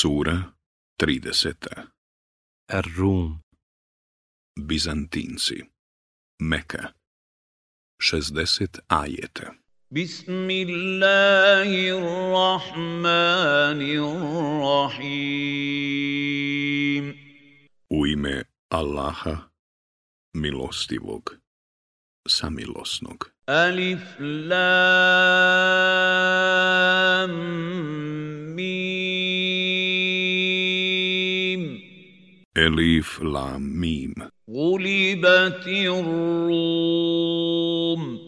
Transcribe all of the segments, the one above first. Sura 30. Ar-Rum Bizantinci Meka 60 ajeta Bismillahirrahmanirrahim U ime Allaha milostivog samilosnog Alif Lam Mim Elif Lam Mim Gulibati Rum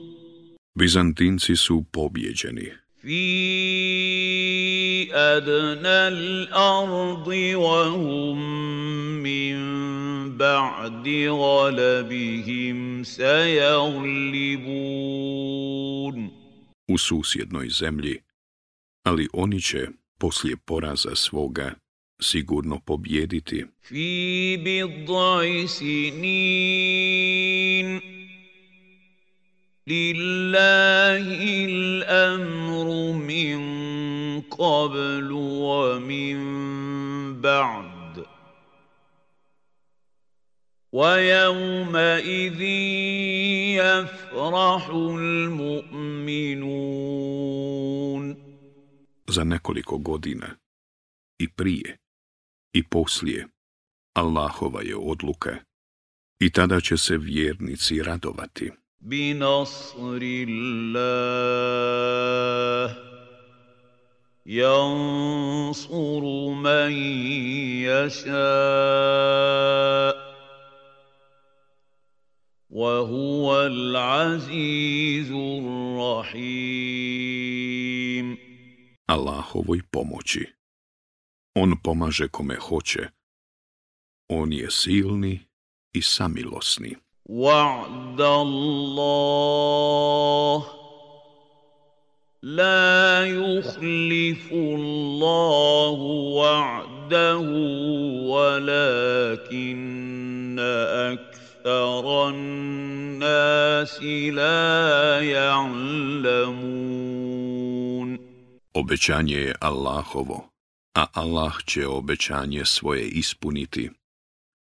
Bizantinci su pobjeđeni Fi adna l'ardi wa hum min ba'di galabihim jaglibun. U susjednoj zemlji, ali oni će poslije poraza svoga sigurno pobjediti. Fi bid'i sinin lillahi l-amru min qablu wa min ba'd. wa yawma وَيَوْمَئِذٍ يَفْرَحُ الْمُؤْمِنُونَ Za nekoliko godina i prije i poslije. Allahova je odluka i tada će se vjernici radovati. Binasrillah Jansuru man jaša al العزيز rahim Allahovoj pomoći on pomaže kome hoće. On je silni i samilosni. Wa'da Allah La yuhlifu Allahu wa'dahu Walakinna aktharan nasi la ya'lamun Obećanje je Allahovo a Allah će obećanje svoje ispuniti,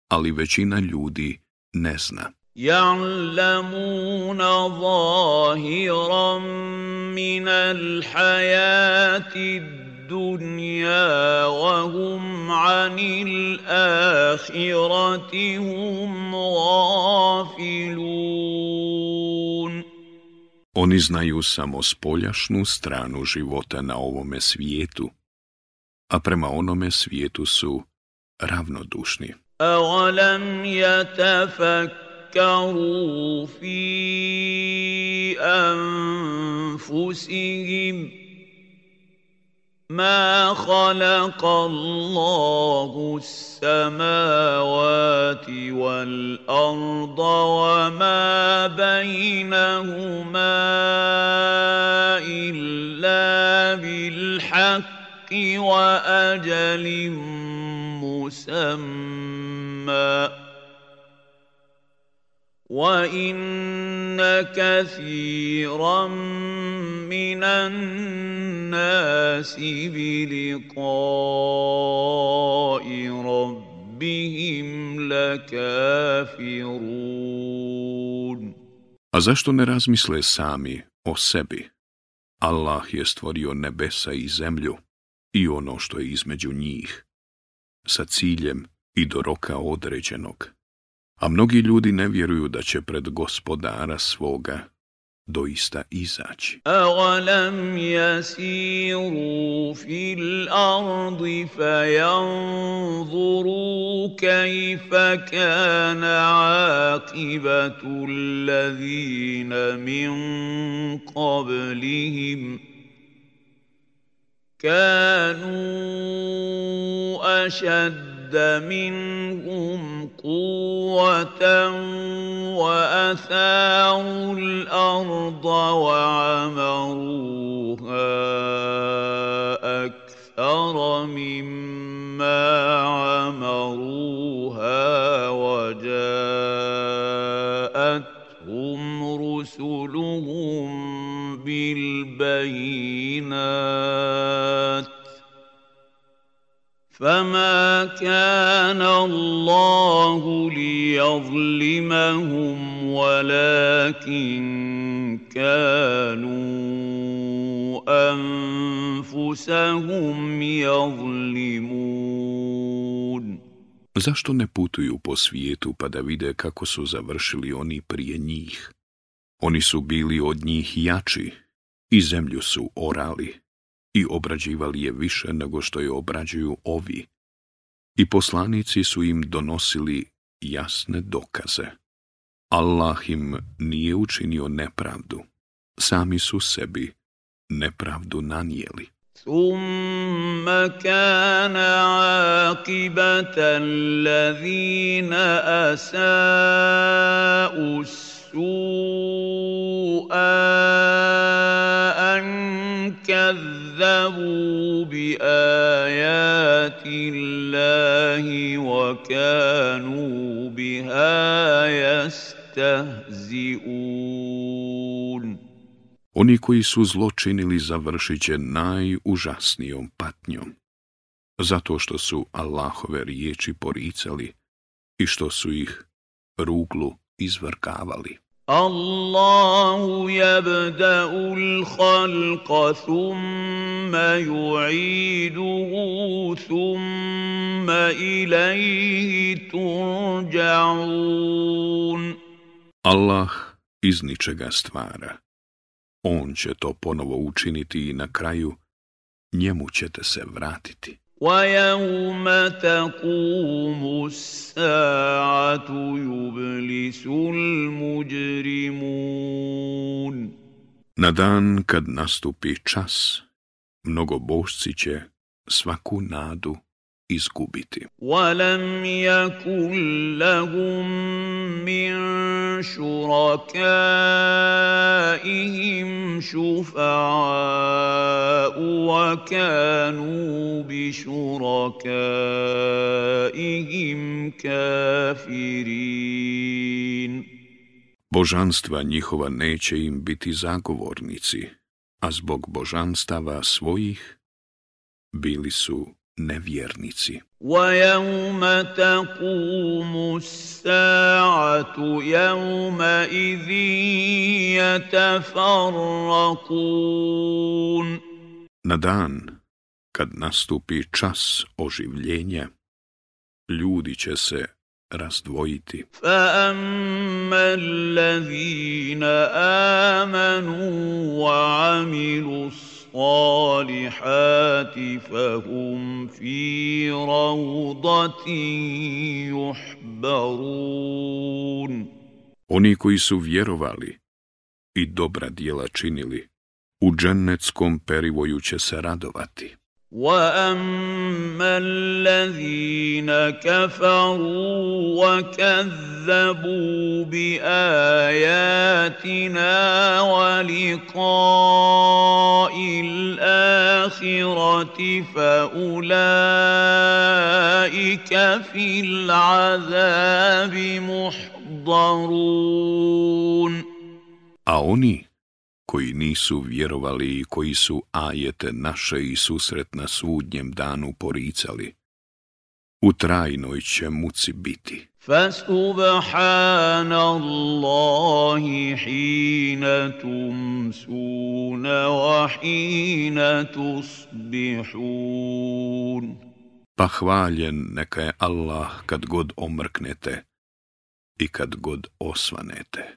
ali većina ljudi ne zna. Oni znaju samo spoljašnu stranu života na ovome svijetu, a prema onome svijetu su ravnodušni. أَوَلَمْ يَتَفَكَّرُوا فِي أَنفُسِهِمْ مَا خَلَقَ اللَّهُ السَّمَاوَاتِ وَالْأَرْضَ وَمَا بَيْنَهُمَا إِلَّا بِالْحَقِّ الحق واجل مسمى وان كثيرا من الناس بلقاء ربهم لكافرون A zašto ne razmisle sami o sebi? Allah je stvorio nebesa i zemlju, i ono što je između njih, sa ciljem i do roka određenog. A mnogi ljudi ne vjeruju da će pred gospodara svoga doista izaći. Awalam yasiru fil ardi fayanzuru kayfa kana aqibatu allazina min qablihim كانوا اشد منهم قوه واثاروا الارض وعمروها اكثر مما عمروها وجاءت جاءتهم رسلهم بالبينات فما كان الله ليظلمهم ولكن كانوا انفسهم يظلمون Zašto ne putuju po svijetu pa da vide kako su završili oni prije njih? Oni su bili od njih jači i zemlju su orali i obrađivali je više nego što je obrađuju ovi. I poslanici su im donosili jasne dokaze. Allah im nije učinio nepravdu, sami su sebi nepravdu nanijeli. ثم كان عاقبة الذين أساءوا السوء أن كذبوا بآيات الله وكانوا بها يستهزئون Oni koji su zločinili završit će najužasnijom patnjom, zato što su Allahove riječi poricali i što su ih ruglu izvrkavali. Allahu يبدا الخلق ثم يعيده thumma ilaihi iz ničega stvara on će to ponovo učiniti i na kraju njemu ćete se vratiti. وَيَوْمَ تَقُومُ السَّاعَةُ يُبْلِسُ الْمُجْرِمُونَ Na dan kad nastupi čas, mnogo bošci će svaku nadu izgubiti. وَلَمْ يَكُنْ لَهُمْ مِنْ شُرَكَائِهِمْ شُفَعَاءُ وَكَانُوا بِشُرَكَائِهِمْ كَافِرِينَ Božanstva njihova neće im biti zagovornici, a zbog božanstava svojih bili su nevjernici. وَيَوْمَ تَقُومُ السَّاعَةُ يَوْمَ يَوْمَئِذٍ يَتَفَرَّقُونَ Na dan, kad nastupi čas oživljenja, ljudi će se razdvojiti. فَأَمَّا الَّذِينَ آمَنُوا وَعَمِلُوا الصالحات Oni koji su vjerovali i dobra djela činili, u džennetskom perivoju će se radovati. واما الذين كفروا وكذبوا باياتنا ولقاء الاخره فاولئك في العذاب محضرون koji nisu vjerovali i koji su ajete naše i susret na sudnjem danu poricali. U trajnoj će muci biti. Allahi hina tumsuna wa hina tusbihun. Pa hvaljen neka je Allah kad god omrknete, i kad god osvanete.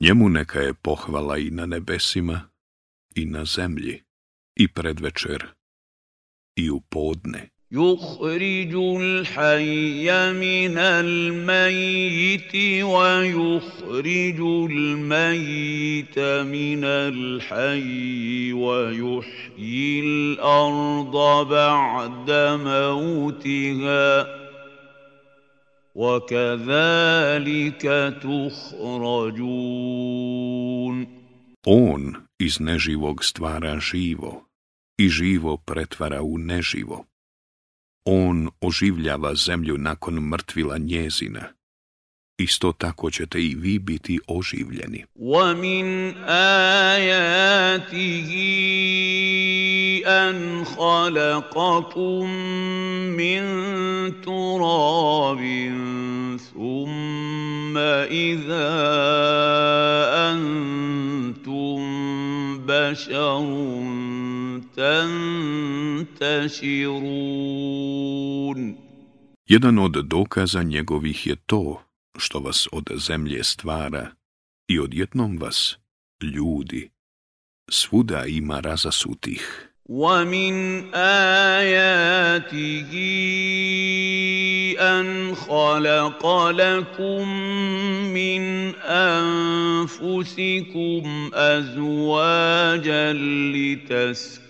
Njemu neka je pohvala i na nebesima, i na zemlji, i predvečer, i u podne, يخرج الحي من الميت ويخرج الميت من الحي ويحيي الارض بعد موتها وكذلك تخرجون On iz neživog stvara živo i živo pretvara u neživo. On oživljava zemlju nakon mrtvila njezina. Isto tako ćete i vi biti oživljeni. وَمِنْ آيَاتِهِ أَنْ خَلَقَكُمْ مِنْ تُرَابٍ ثُمَّ إِذَا أَنْتُمْ بَشَرٌ tantashirun Jedan od dokaza njegovih je to što vas od zemlje stvara i odjednom vas, ljudi, svuda ima razasutih. وَمِنْ آيَاتِهِ أَنْ خَلَقَ لكم من أنفسكم أَزْوَاجًا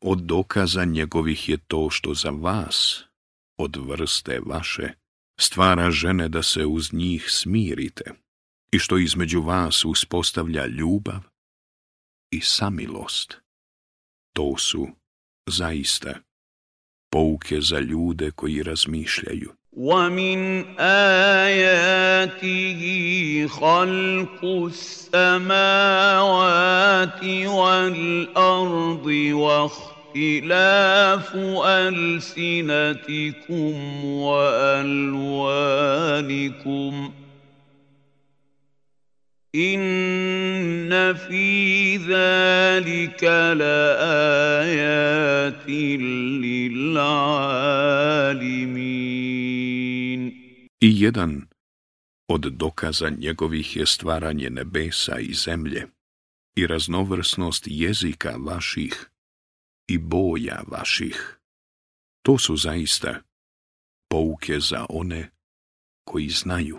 od dokaza njegovih je to što za vas, od vrste vaše, stvara žene da se uz njih smirite i što između vas uspostavlja ljubav i samilost. To su zaista pouke za ljude koji razmišljaju. ومن آياته خلق السماوات والأرض واختلاف ألسنتكم وألوانكم إن في ذلك لآيات للعالمين jedan od dokaza njegovih je stvaranje nebesa i zemlje i raznovrsnost jezika vaših i boja vaših. To su zaista pouke za one koji znaju.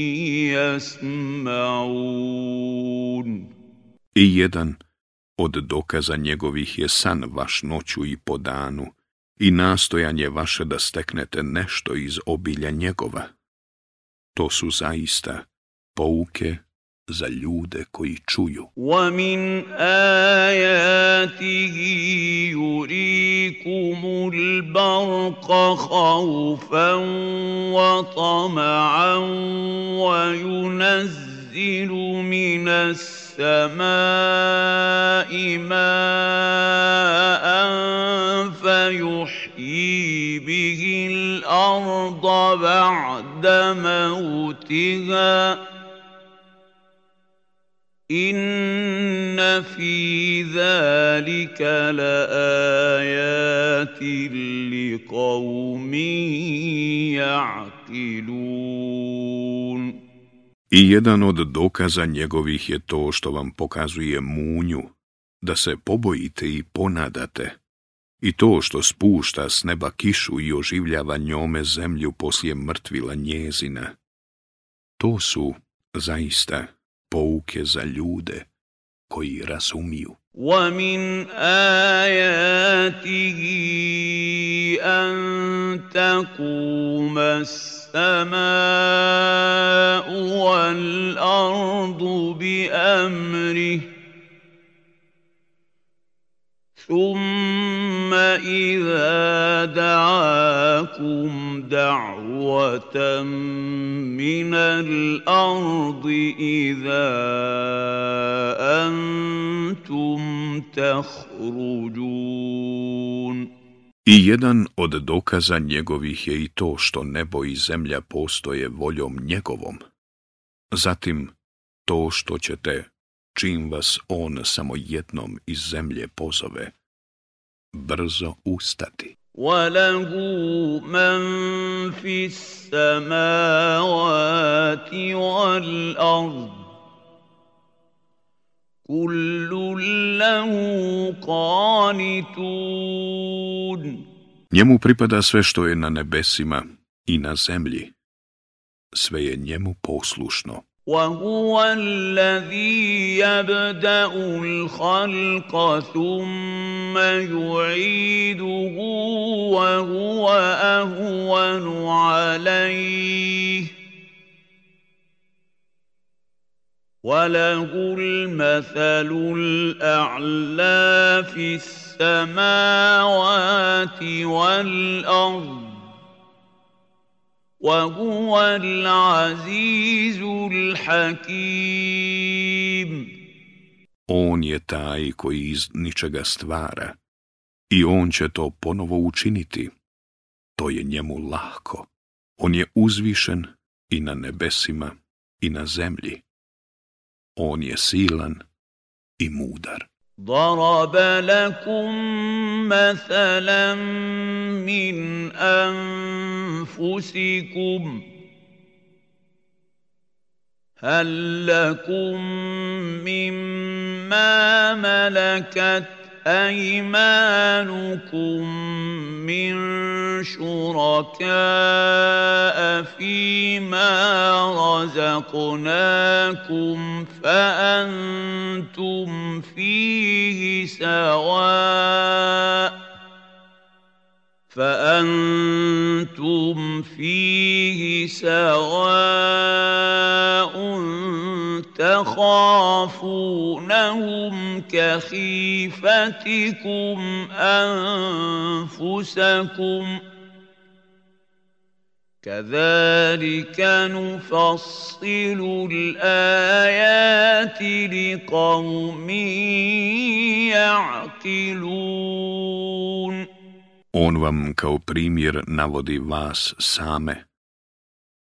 I jedan od dokaza njegovih je san vaš noću i po danu i nastojanje vaše da steknete nešto iz obilja njegova. To su zaista pouke za ljude koji čuju. وَمِنْ آيَاتِهِ يُرِيكُمُ الْبَرْقَ خَوْفًا وَطَمَعًا وَيُنَزِّلُ مِنَ السَّمَاءِ مَاءً فَيُحْيِي بِهِ الْأَرْضَ بَعْدَ مَوْتِهَا ۗ Inna fi zalika la ajatin li I jedan od dokaza njegovih je to što vam pokazuje munju, da se pobojite i ponadate, i to što spušta s neba kišu i oživljava njome zemlju poslije mrtvila njezina. To su, zaista, pouke za ljude koji razumiju. ومن آياته أن تقوم السماء والأرض بأمره ثم إذا دعاكم I jedan od dokaza njegovih je i to što nebo i zemlja postoje voljom njegovom. Zatim, to što ćete, čim vas on samo jednom iz zemlje pozove, brzo ustati. Njemu pripada sve što je na nebesima i na zemlji. Sve je njemu poslušno. وهو الذي يبدا الخلق ثم يعيده وهو اهون عليه وله المثل الاعلى في السماوات والارض On je taj koji iz ničega stvara i on će to ponovo učiniti. To je njemu lahko. On je uzvišen i na nebesima i na zemlji. On je silan i mudar. ضرب لكم مثلا من انفسكم هل لكم مما ملكت أيمانكم من شركاء فيما رزقناكم فأنتم فيه سواء فأنتم فيه سواء تخافونهم كخيفتكم أنفسكم كذلك نفصل الآيات لقوم يعقلون On vam kao primjer navodi vas same.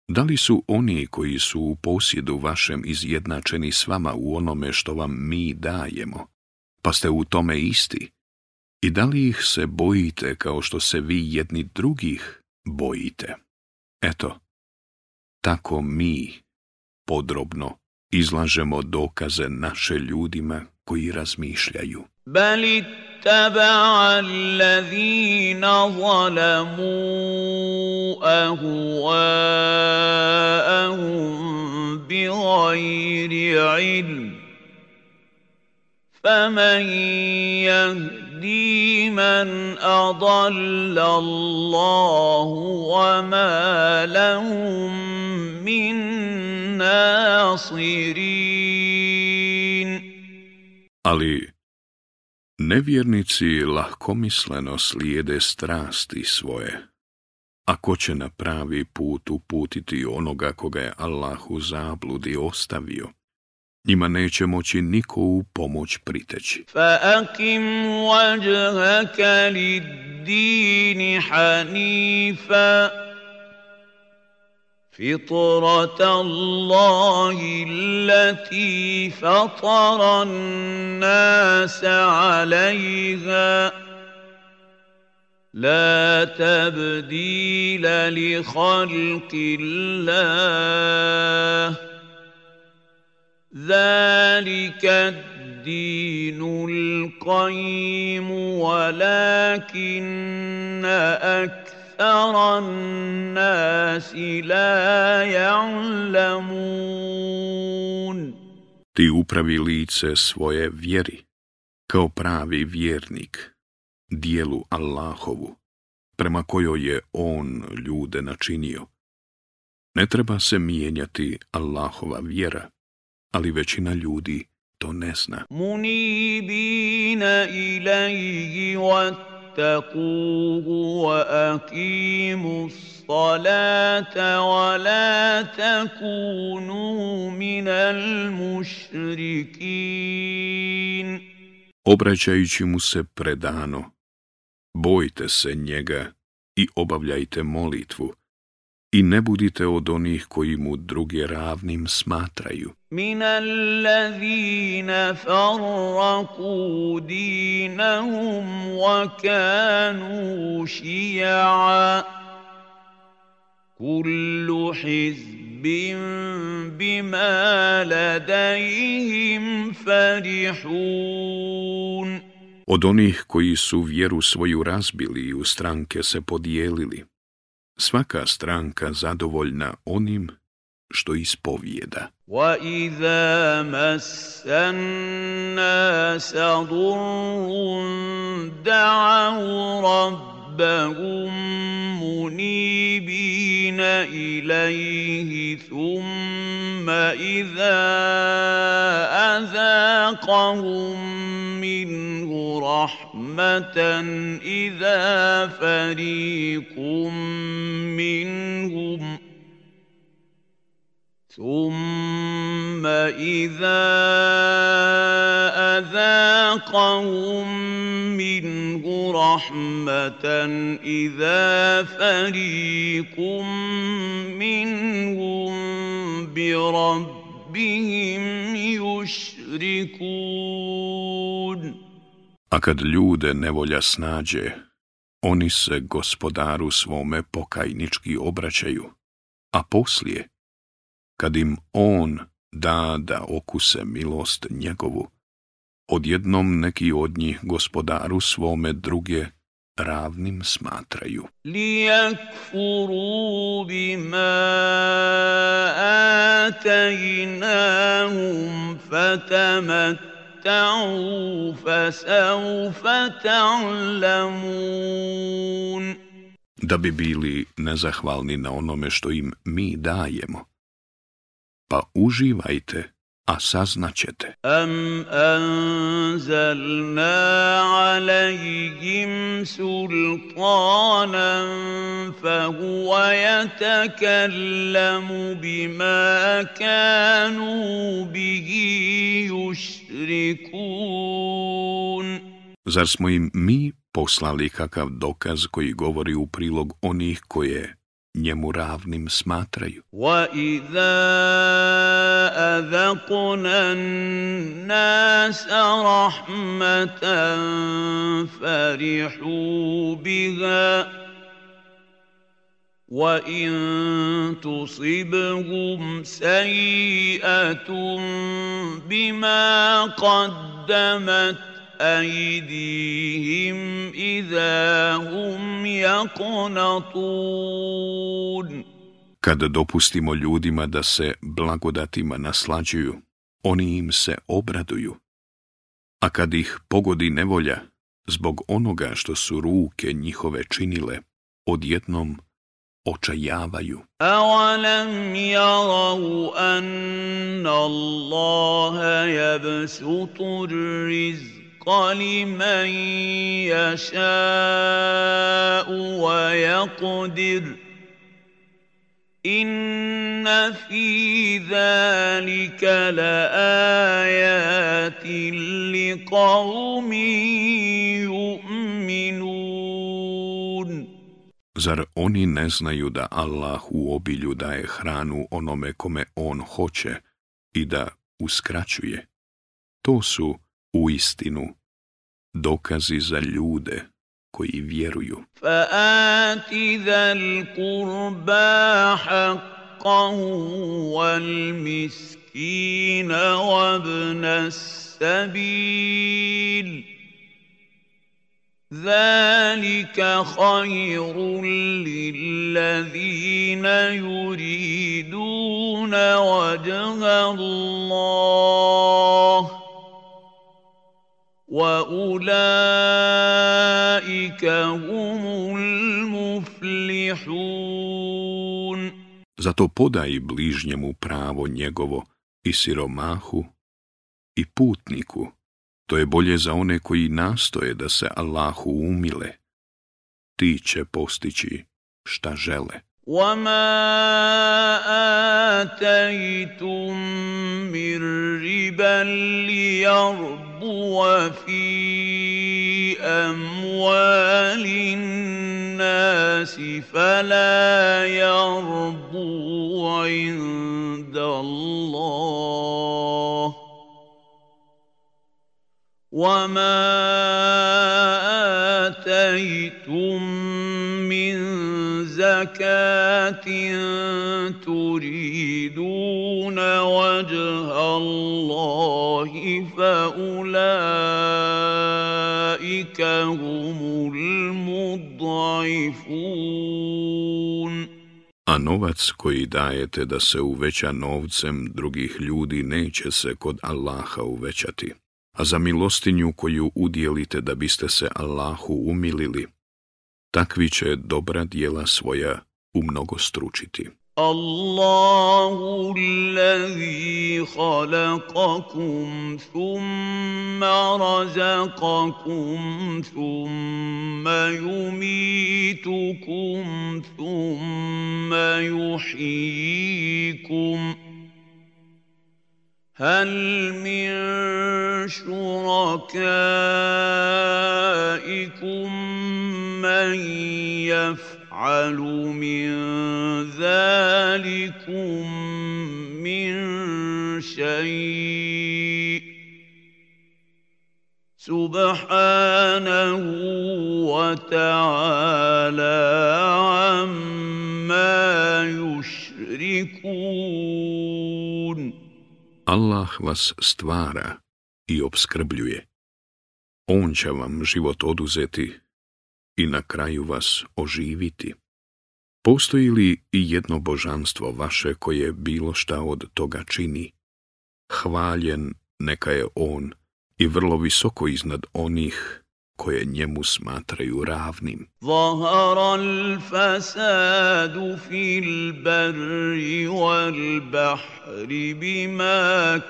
Da li su oni koji su u posjedu vašem izjednačeni s vama u onome što vam mi dajemo, pa ste u tome isti? I da li ih se bojite kao što se vi jedni drugih bojite? Eto, tako mi podrobno izlažemo dokaze naše ljudima koji razmišljaju. بل اتبع الذين ظلموا اهواءهم بغير علم فمن يهدي من اضل الله وما لهم من ناصرين Ali Nevjernici lahkomisleno slijede strasti svoje, a će na pravi put uputiti onoga koga je Allah u zabludi ostavio, njima neće moći niko u pomoć priteći. فطره الله التي فطر الناس عليها لا تبديل لخلق الله ذلك الدين القيم ولكن أكثر أَكْثَرَ النَّاسِ لَا يَعْلَمُونَ Ti upravi lice svoje vjeri, kao pravi vjernik, dijelu Allahovu, prema kojoj je On ljude načinio. Ne treba se mijenjati Allahova vjera, ali većina ljudi to ne zna. Munibina ilaihi wat واتقوه واقيموا الصلاه ولا تكونوا من المشركين obraćajući mu se predano bojte se njega i obavljajte molitvu i ne budite od onih koji mu druge ravnim smatraju. Min farraku dinahum wa kanu Od onih koji su vjeru svoju razbili i u stranke se podijelili, svaka stranka zadovoljna onim što ispovijeda. وَإِذَا قلوبهم منيبين إليه ثم إذا أذاقهم منه رحمة إذا فريق منهم ثم إذا أذاقهم منه رحمة إذا فريق منهم بربهم يشركون A kad ljude nevolja snađe, oni se gospodaru svome pokajnički obraćaju, a poslije kad im on da da okuse milost njegovu. Odjednom neki od njih gospodaru svome druge ravnim smatraju. Lijakfuru bima atajnahum fatamatta'u fasaufa ta'lamun. Da bi bili nezahvalni na onome što im mi dajemo, pa uživajte, a saznaćete. Am anzalna alejhim sultanan fa huwa yatakallamu bima kanu bihi yushrikun. Zar smo im mi poslali kakav dokaz koji govori u prilog onih koje njemu ravnim smatraju. وَإِذَا أَذَقْنَا النَّاسَ رَحْمَةً فَرِحُوا بِهَا وَإِن تُصِبْهُمْ سَيِّئَةٌ بِمَا قَدَّمَتْ أيديهم إذا هم يقنطون Kad dopustimo ljudima da se blagodatima naslađuju, oni im se obraduju. A kad ih pogodi nevolja, zbog onoga što su ruke njihove činile, odjednom očajavaju. walam anna Allaha rizq الحق لمن يشاء ويقدر ان في ذلك لقوم يؤمنون Zar oni ne znaju da Allah u obilju daje hranu onome kome on hoće i da uskraćuje? To su u istinu dokazi za ljude koji vjeruju. Fa'ati zal kurba haqqahu wal miskina wabna sabil. ذلك خير للذين يريدون وجه الله Zato podaj bližnjemu pravo njegovo i siromahu i putniku. To je bolje za one koji nastoje da se Allahu umile. Ti će postići šta žele. وما اتيتم من ربا ليربو في اموال الناس فلا يربو عند الله وما اتيتم زكاه تريدون وجه الله هم المضعفون A novac koji dajete da se uveća novcem drugih ljudi neće se kod Allaha uvećati. A za milostinju koju udjelite da biste se Allahu umilili, takvi će dobra dijela svoja umnogo stručiti. Allahu allazi halakakum thumma razakakum thumma yumitukum thumma yuhikum. Hal min shurakaikum من يفعل من ذلكم من شيء سبحانه وتعالى عما يشركون الله vas stvara i obskrbljuje. On će vam život oduzeti i na kraju vas oživiti. Postoji li i jedno božanstvo vaše koje bilo šta od toga čini? Hvaljen neka je on i vrlo visoko iznad onih koje njemu smatraju ravnim. Zahara fil wal bahri bima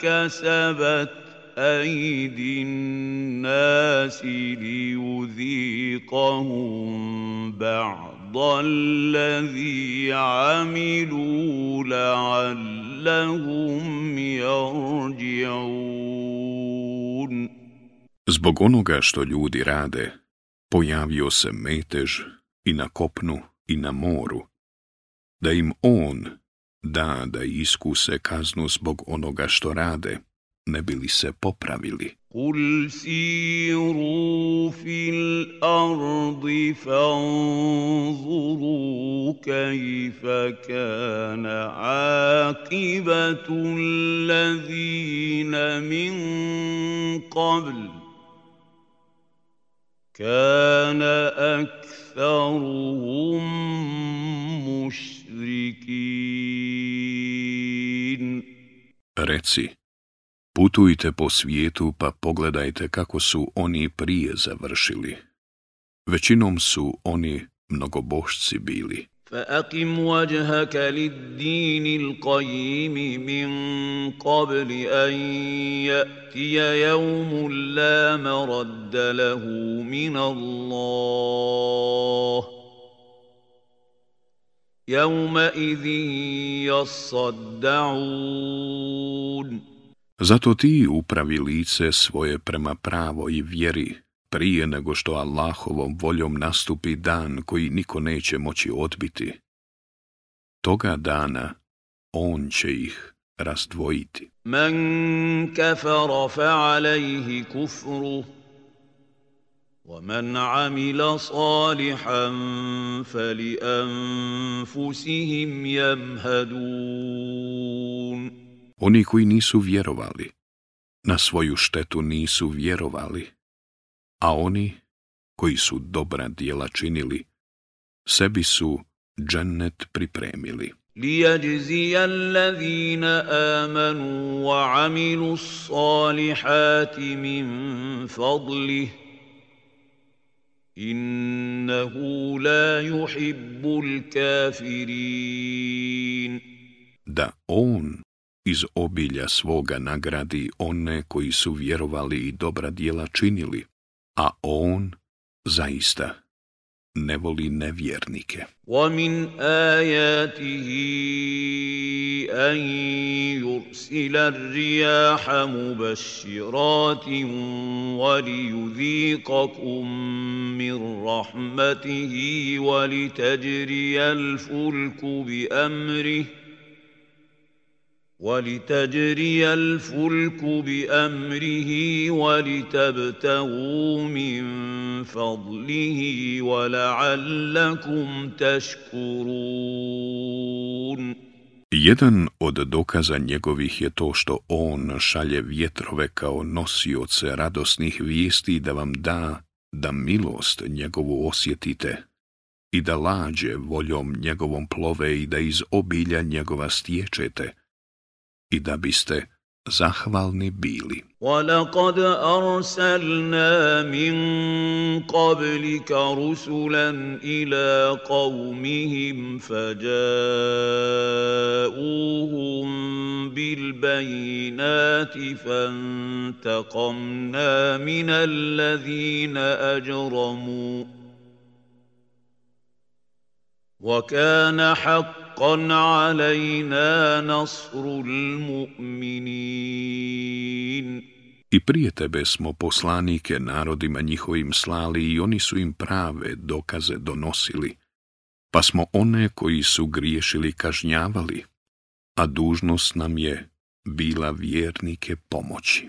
kasabat أيدي الناس ليذيقهم بعض الذي عملوا لعلهم Zbog onoga što ljudi rade, pojavio se metež i na kopnu i na moru, da im on da da iskuse kaznu zbog onoga što rade – ne bili se popravili. Kul siru fil ardi fanzuru kajfa kana akibatu allazina min Kana كان أكثرهم مشركين Reci, Putujte po svijetu pa pogledajte kako su oni prije završili. Većinom su oni mnogobošci bili. فأقم وجهك للدين القيم من قبل أن يأتي يوم لا مرد له من الله يومئذ يصدعون zato ti upravi lice svoje prema pravo i vjeri, prije nego što Allahovom voljom nastupi dan koji niko neće moći odbiti. Toga dana on će ih razdvojiti. Man kafara fa kufru, wa man amila salihan fali anfusihim oni koji nisu vjerovali, na svoju štetu nisu vjerovali, a oni koji su dobra djela činili, sebi su džennet pripremili. ليجزي amanu wa وعملوا salihati min فضله la kafirin. Da on iz obilja svoga nagradi one koji su vjerovali i dobra djela činili, a on zaista ne voli nevjernike. وَمِنْ آيَاتِهِ أَنْ يُرْسِلَ الرِّيَاحَ مُبَشِّرَاتٍ وَلِيُذِيقَكُمْ مِنْ رَحْمَتِهِ وَلِتَجْرِيَ الْفُلْكُ بِأَمْرِهِ ولتجري الفلك بأمره ولتبتغوا من فضله ولعلكم تشكرون Jedan od dokaza njegovih je to što on šalje vjetrove kao nosioce radosnih vijesti da vam da da milost njegovu osjetite i da lađe voljom njegovom plove i da iz obilja njegova stječete – i da biste zahvalni bili. وَلَقَدْ أَرْسَلْنَا مِنْ قَبْلِكَ رُسُلًا إِلَى قَوْمِهِمْ فَجَاءُوهُمْ بِالْبَيِّنَاتِ فَانْتَقَمْنَا مِنَ الَّذِينَ أَجْرَمُوا وَكَانَ حَقًّا حَقًّا I prije tebe smo poslanike narodima njihovim slali i oni su im prave dokaze donosili, pa smo one koji su griješili kažnjavali, a dužnost nam je bila vjernike pomoći.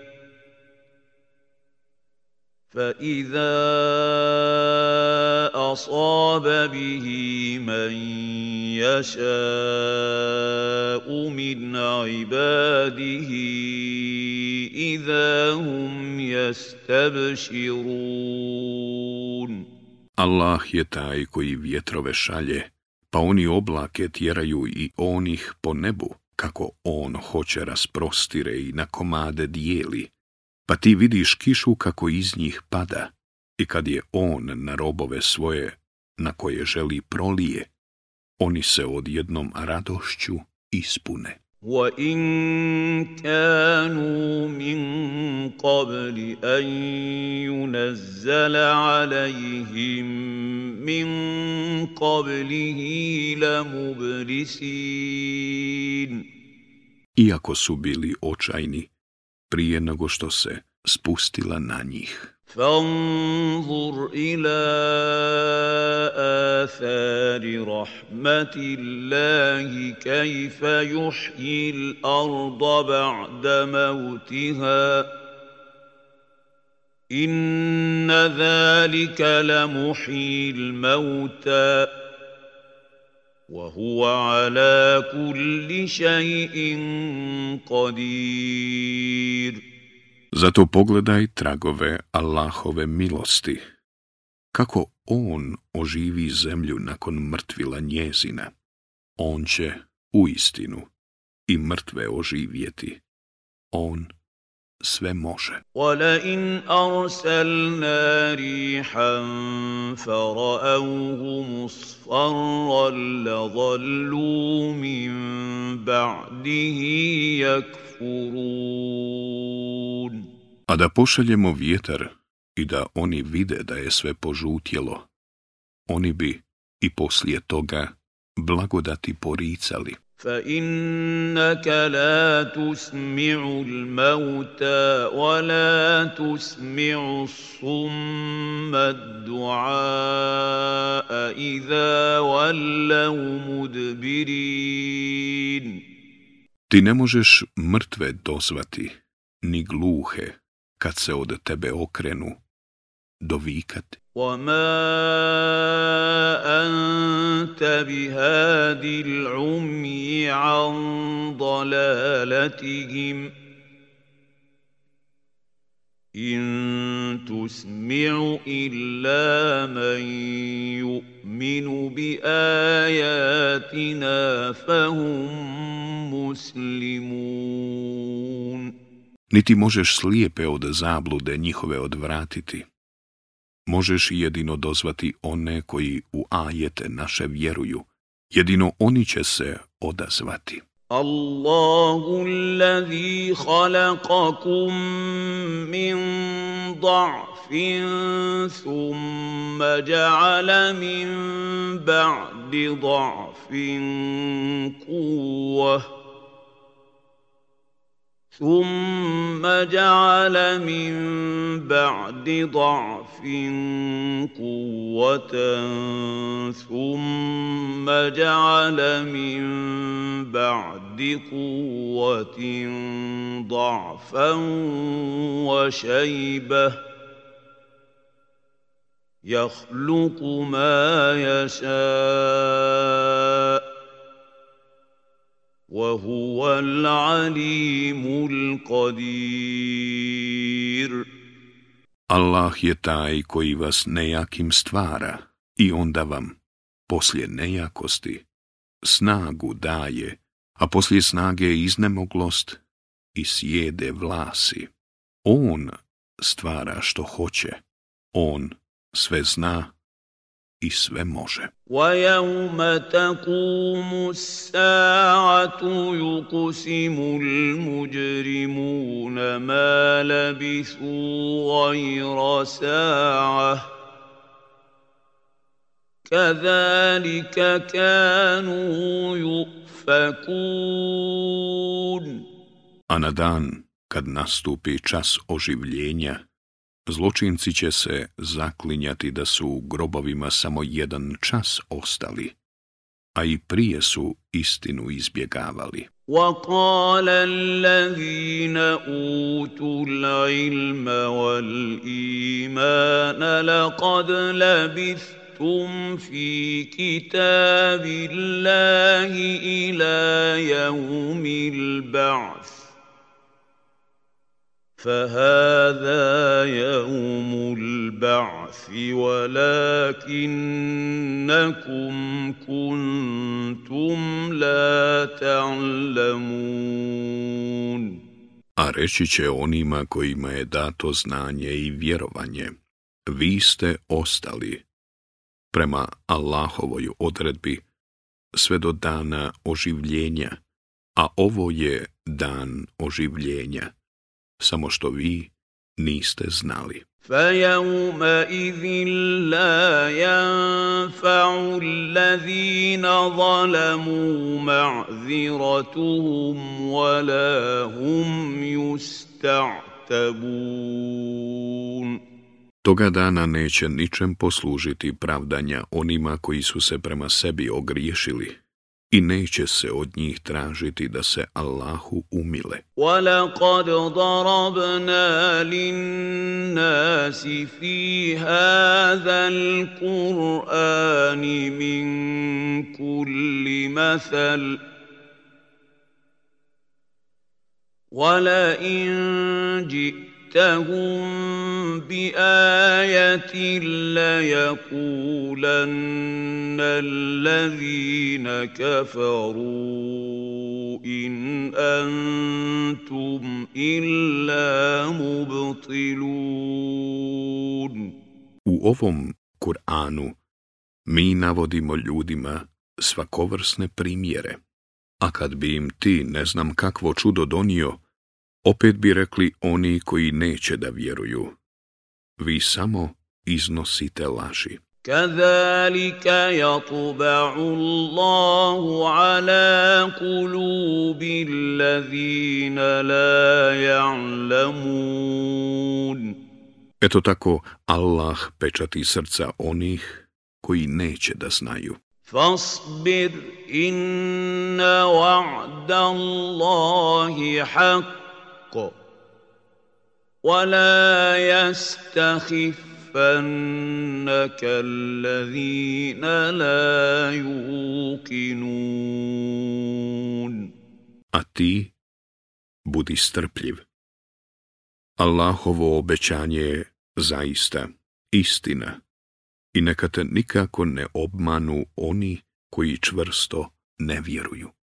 فإذا أصاب به من يشاء من عباده إذا هم يستبشرون Allah je taj koji vjetrove šalje, pa oni oblake tjeraju i onih po nebu, kako on hoće rasprostire i na komade dijeli, pa ti vidiš kišu kako iz njih pada i kad je on na robove svoje na koje želi prolije, oni se odjednom radošću ispune. وَإِن Iako su bili očajni, prije nego što se spustila na njih. فانظر إلى آثار رحمة الله كيف يحيي الأرض بعد موتها إن ذلك لمحيي الموتى وَهُوَ عَلَى كُلِّ Zato pogledaj tragove Allahove milosti, kako On oživi zemlju nakon mrtvila njezina. On će, u istinu, i mrtve oživjeti. On sve može. وَلَئِنْ أَرْسَلْنَا رِيحًا فَرَأَوْهُ مُصْفَرًّا لَظَلُّوا min ba'dihi yakfurun. A da pošaljemo vjetar i da oni vide da je sve požutjelo, oni bi i poslije toga blagodati poricali. فانك لا تسمع الموتى ولا تسمع الصم الدعاء اذا ولوا مدبرين Ti ne možeš mrtve dozvati, ni gluhe, kad se od tebe okrenu, dovikati. وما انت بهاد العمي عن ضلالتهم ان تسمع الا من يؤمن باياتنا فهم مسلمون Niti možeš slijepe od zablude njihove odvratiti, možeš jedino dozvati one koji u ajete naše vjeruju. Jedino oni će se odazvati. Allahu allazi khalaqakum min da'fin thumma ja'ala min ba'di da'fin quwwah ثم جعل من بعد ضعف قوة ثم جعل من بعد قوة ضعفا وشيبة يخلق ما يشاء Allah je taj koji vas nejakim stvara i onda vam, poslije nejakosti, snagu daje, a poslije snage iznemoglost i sjede vlasi. On stvara što hoće, on sve zna i sve može. وَيَوْمَ تَقُومُ السَّاعَةُ يُقْسِمُ الْمُجْرِمُونَ مَا لَبِثُوا غَيْرَ سَاعَةٍ كَذَلِكَ كَانُوا يُؤْفَكُونَ A na dan, kad nastupi čas oživljenja, Zločinci će se zaklinjati da su u grobovima samo jedan čas ostali, a i prije su istinu izbjegavali. وقال الذين اوتوا العلم والايمان لقد لبثتم في كتاب الله الى يوم البعث فهذا يوم البعث ولكنكم كنتم لا تعلمون A reći će onima kojima je dato znanje i vjerovanje, vi ste ostali, prema Allahovoj odredbi, sve do dana oživljenja, a ovo je dan oživljenja samo što vi niste znali. فَيَوْمَئِذٍ لَا يَنفَعُ الَّذِينَ ظَلَمُوا مَعْذِرَتُهُمْ وَلَا هُمْ يُسْتَعْتَبُونَ Toga dana neće ničem poslužiti pravdanja onima koji su se prema sebi ogriješili, i neće se od njih tražiti da se Allahu umile. وَلَقَدْ ضَرَبْنَا لِلنَّاسِ فِي هَذَا الْقُرْآنِ مِنْ كُلِّ مَثَلٍ وَلَئِنْ جِئْتَ جئتهم بِآيَةٍ ليقولن الَّذِينَ كَفَرُوا إِنْ أنتم إِلَّا مُبْطِلُونَ U ovom Kur'anu mi navodimo ljudima svakovrsne primjere, a kad bi im ti ne znam kakvo čudo donio, opet bi rekli oni koji neće da vjeruju. Vi samo iznosite laži. Kazalika yatba'u Allahu ala kulubi الذين la ja'lamun. Eto tako Allah pečati srca onih koji neće da znaju. Fasbir inna wa'da Allahi haq الْحَقُّ وَلَا يَسْتَخِفَّنَّكَ الَّذِينَ A ti budi strpljiv. Allahovo obećanje je zaista istina i neka te nikako ne obmanu oni koji čvrsto ne vjeruju.